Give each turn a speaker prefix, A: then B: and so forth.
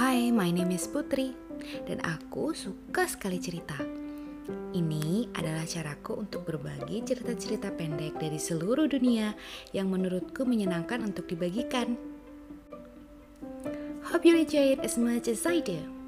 A: Hai, my name is Putri dan aku suka sekali cerita. Ini adalah caraku untuk berbagi cerita-cerita pendek dari seluruh dunia yang menurutku menyenangkan untuk dibagikan. Hope you enjoy it as much as I do.